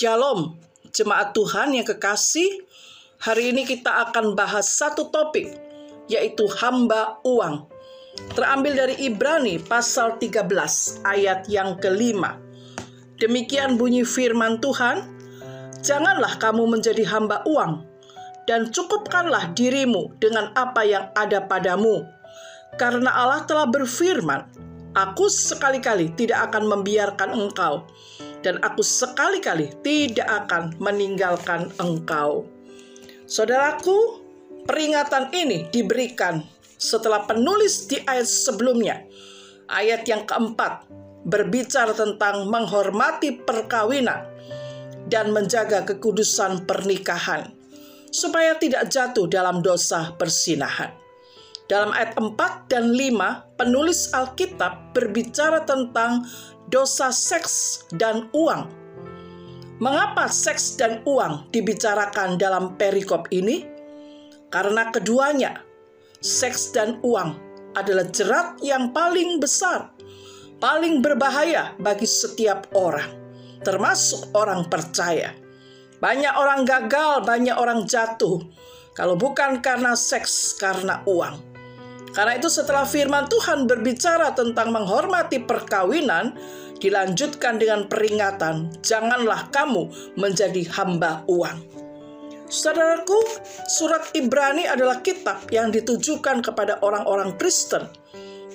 Shalom, jemaat Tuhan yang kekasih. Hari ini kita akan bahas satu topik, yaitu hamba uang. Terambil dari Ibrani pasal 13 ayat yang kelima. Demikian bunyi firman Tuhan, Janganlah kamu menjadi hamba uang, dan cukupkanlah dirimu dengan apa yang ada padamu. Karena Allah telah berfirman, Aku sekali-kali tidak akan membiarkan engkau dan aku sekali-kali tidak akan meninggalkan engkau. Saudaraku, peringatan ini diberikan setelah penulis di ayat sebelumnya, ayat yang keempat, berbicara tentang menghormati perkawinan dan menjaga kekudusan pernikahan, supaya tidak jatuh dalam dosa persinahan. Dalam ayat 4 dan 5, penulis Alkitab berbicara tentang dosa seks dan uang. Mengapa seks dan uang dibicarakan dalam perikop ini? Karena keduanya, seks dan uang, adalah jerat yang paling besar, paling berbahaya bagi setiap orang, termasuk orang percaya. Banyak orang gagal, banyak orang jatuh, kalau bukan karena seks, karena uang. Karena itu setelah firman Tuhan berbicara tentang menghormati perkawinan, dilanjutkan dengan peringatan, janganlah kamu menjadi hamba uang. Saudaraku, surat Ibrani adalah kitab yang ditujukan kepada orang-orang Kristen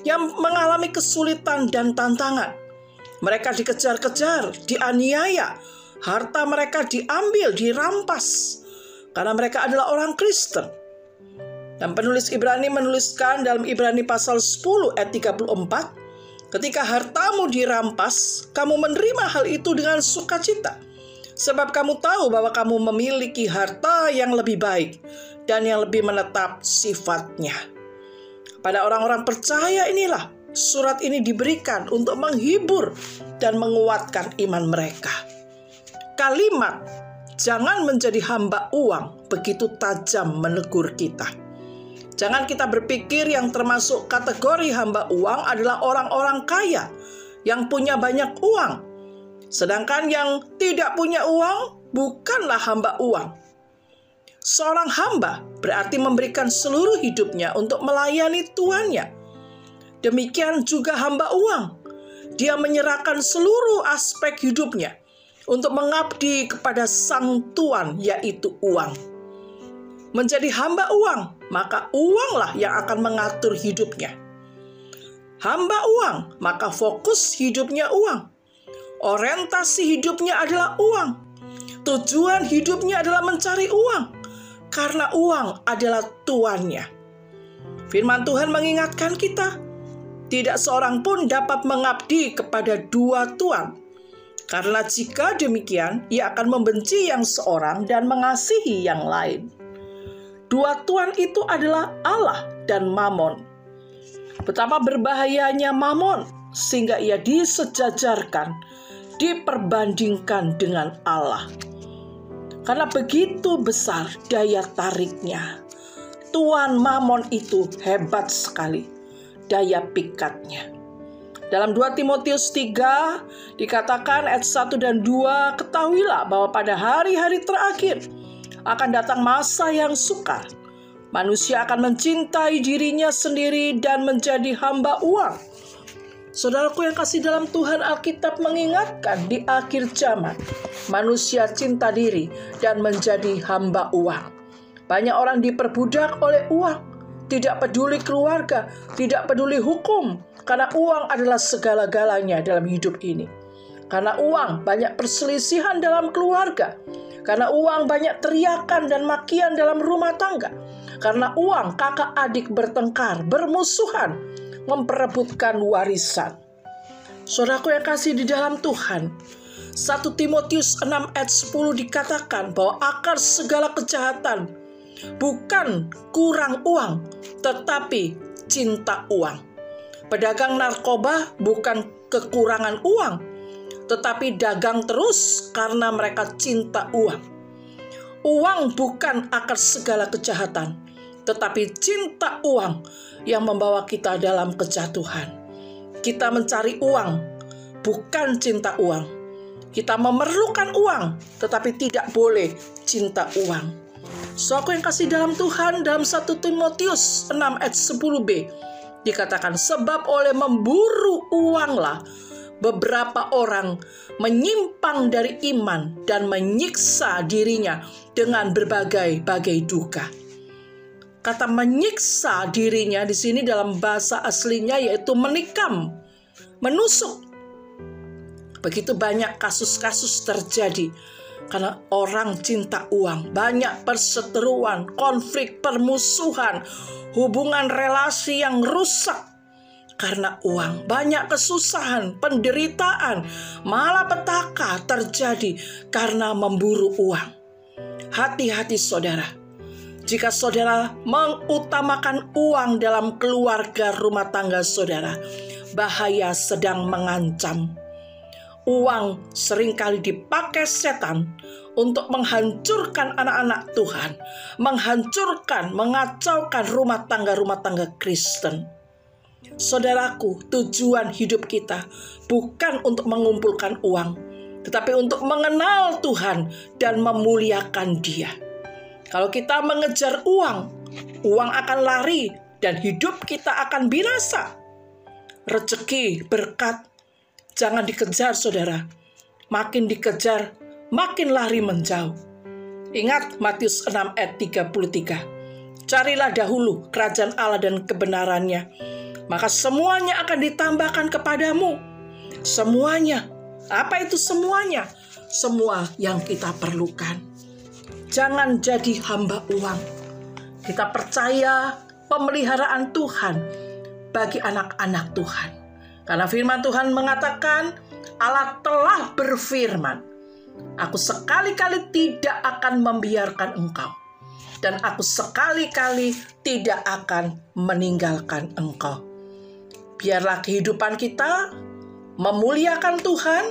yang mengalami kesulitan dan tantangan. Mereka dikejar-kejar, dianiaya, harta mereka diambil, dirampas, karena mereka adalah orang Kristen dan penulis Ibrani menuliskan dalam Ibrani pasal 10 ayat 34, ketika hartamu dirampas, kamu menerima hal itu dengan sukacita. Sebab kamu tahu bahwa kamu memiliki harta yang lebih baik dan yang lebih menetap sifatnya. Pada orang-orang percaya inilah surat ini diberikan untuk menghibur dan menguatkan iman mereka. Kalimat "jangan menjadi hamba uang" begitu tajam menegur kita Jangan kita berpikir yang termasuk kategori hamba uang adalah orang-orang kaya yang punya banyak uang. Sedangkan yang tidak punya uang bukanlah hamba uang. Seorang hamba berarti memberikan seluruh hidupnya untuk melayani tuannya. Demikian juga hamba uang. Dia menyerahkan seluruh aspek hidupnya untuk mengabdi kepada sang tuan yaitu uang menjadi hamba uang, maka uanglah yang akan mengatur hidupnya. Hamba uang, maka fokus hidupnya uang. Orientasi hidupnya adalah uang. Tujuan hidupnya adalah mencari uang, karena uang adalah tuannya. Firman Tuhan mengingatkan kita, tidak seorang pun dapat mengabdi kepada dua tuan, karena jika demikian, ia akan membenci yang seorang dan mengasihi yang lain. Dua tuan itu adalah Allah dan Mamon. Betapa berbahayanya Mamon sehingga ia disejajarkan, diperbandingkan dengan Allah. Karena begitu besar daya tariknya. Tuan Mamon itu hebat sekali daya pikatnya. Dalam 2 Timotius 3 dikatakan ayat 1 dan 2 ketahuilah bahwa pada hari-hari terakhir akan datang masa yang sukar. Manusia akan mencintai dirinya sendiri dan menjadi hamba uang. Saudaraku yang kasih dalam Tuhan Alkitab mengingatkan di akhir zaman, manusia cinta diri dan menjadi hamba uang. Banyak orang diperbudak oleh uang, tidak peduli keluarga, tidak peduli hukum, karena uang adalah segala-galanya dalam hidup ini. Karena uang banyak perselisihan dalam keluarga, karena uang banyak teriakan dan makian dalam rumah tangga. Karena uang kakak adik bertengkar, bermusuhan, memperebutkan warisan. Saudaraku yang kasih di dalam Tuhan, 1 Timotius 6 ayat 10 dikatakan bahwa akar segala kejahatan bukan kurang uang, tetapi cinta uang. Pedagang narkoba bukan kekurangan uang, tetapi dagang terus karena mereka cinta uang. Uang bukan akar segala kejahatan, tetapi cinta uang yang membawa kita dalam kejatuhan. Kita mencari uang, bukan cinta uang. Kita memerlukan uang, tetapi tidak boleh cinta uang. So aku yang kasih dalam Tuhan dalam 1 Timotius 6 ayat 10b dikatakan sebab oleh memburu uanglah beberapa orang menyimpang dari iman dan menyiksa dirinya dengan berbagai-bagai duka. Kata menyiksa dirinya di sini dalam bahasa aslinya yaitu menikam, menusuk. Begitu banyak kasus-kasus terjadi karena orang cinta uang, banyak perseteruan, konflik, permusuhan, hubungan relasi yang rusak karena uang, banyak kesusahan, penderitaan, malapetaka terjadi karena memburu uang. Hati-hati saudara. Jika saudara mengutamakan uang dalam keluarga rumah tangga saudara, bahaya sedang mengancam. Uang sering kali dipakai setan untuk menghancurkan anak-anak Tuhan, menghancurkan, mengacaukan rumah tangga-rumah tangga Kristen Saudaraku, tujuan hidup kita bukan untuk mengumpulkan uang, tetapi untuk mengenal Tuhan dan memuliakan Dia. Kalau kita mengejar uang, uang akan lari dan hidup kita akan binasa. Rezeki, berkat, jangan dikejar saudara. Makin dikejar, makin lari menjauh. Ingat Matius 6 ayat 33. Carilah dahulu kerajaan Allah dan kebenarannya, maka semuanya akan ditambahkan kepadamu. Semuanya. Apa itu semuanya? Semua yang kita perlukan. Jangan jadi hamba uang. Kita percaya pemeliharaan Tuhan bagi anak-anak Tuhan. Karena firman Tuhan mengatakan Allah telah berfirman, Aku sekali-kali tidak akan membiarkan engkau dan aku sekali-kali tidak akan meninggalkan engkau. Biarlah kehidupan kita memuliakan Tuhan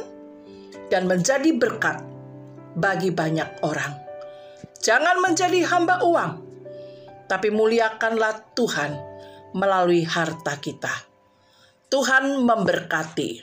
dan menjadi berkat bagi banyak orang. Jangan menjadi hamba uang, tapi muliakanlah Tuhan melalui harta kita. Tuhan memberkati.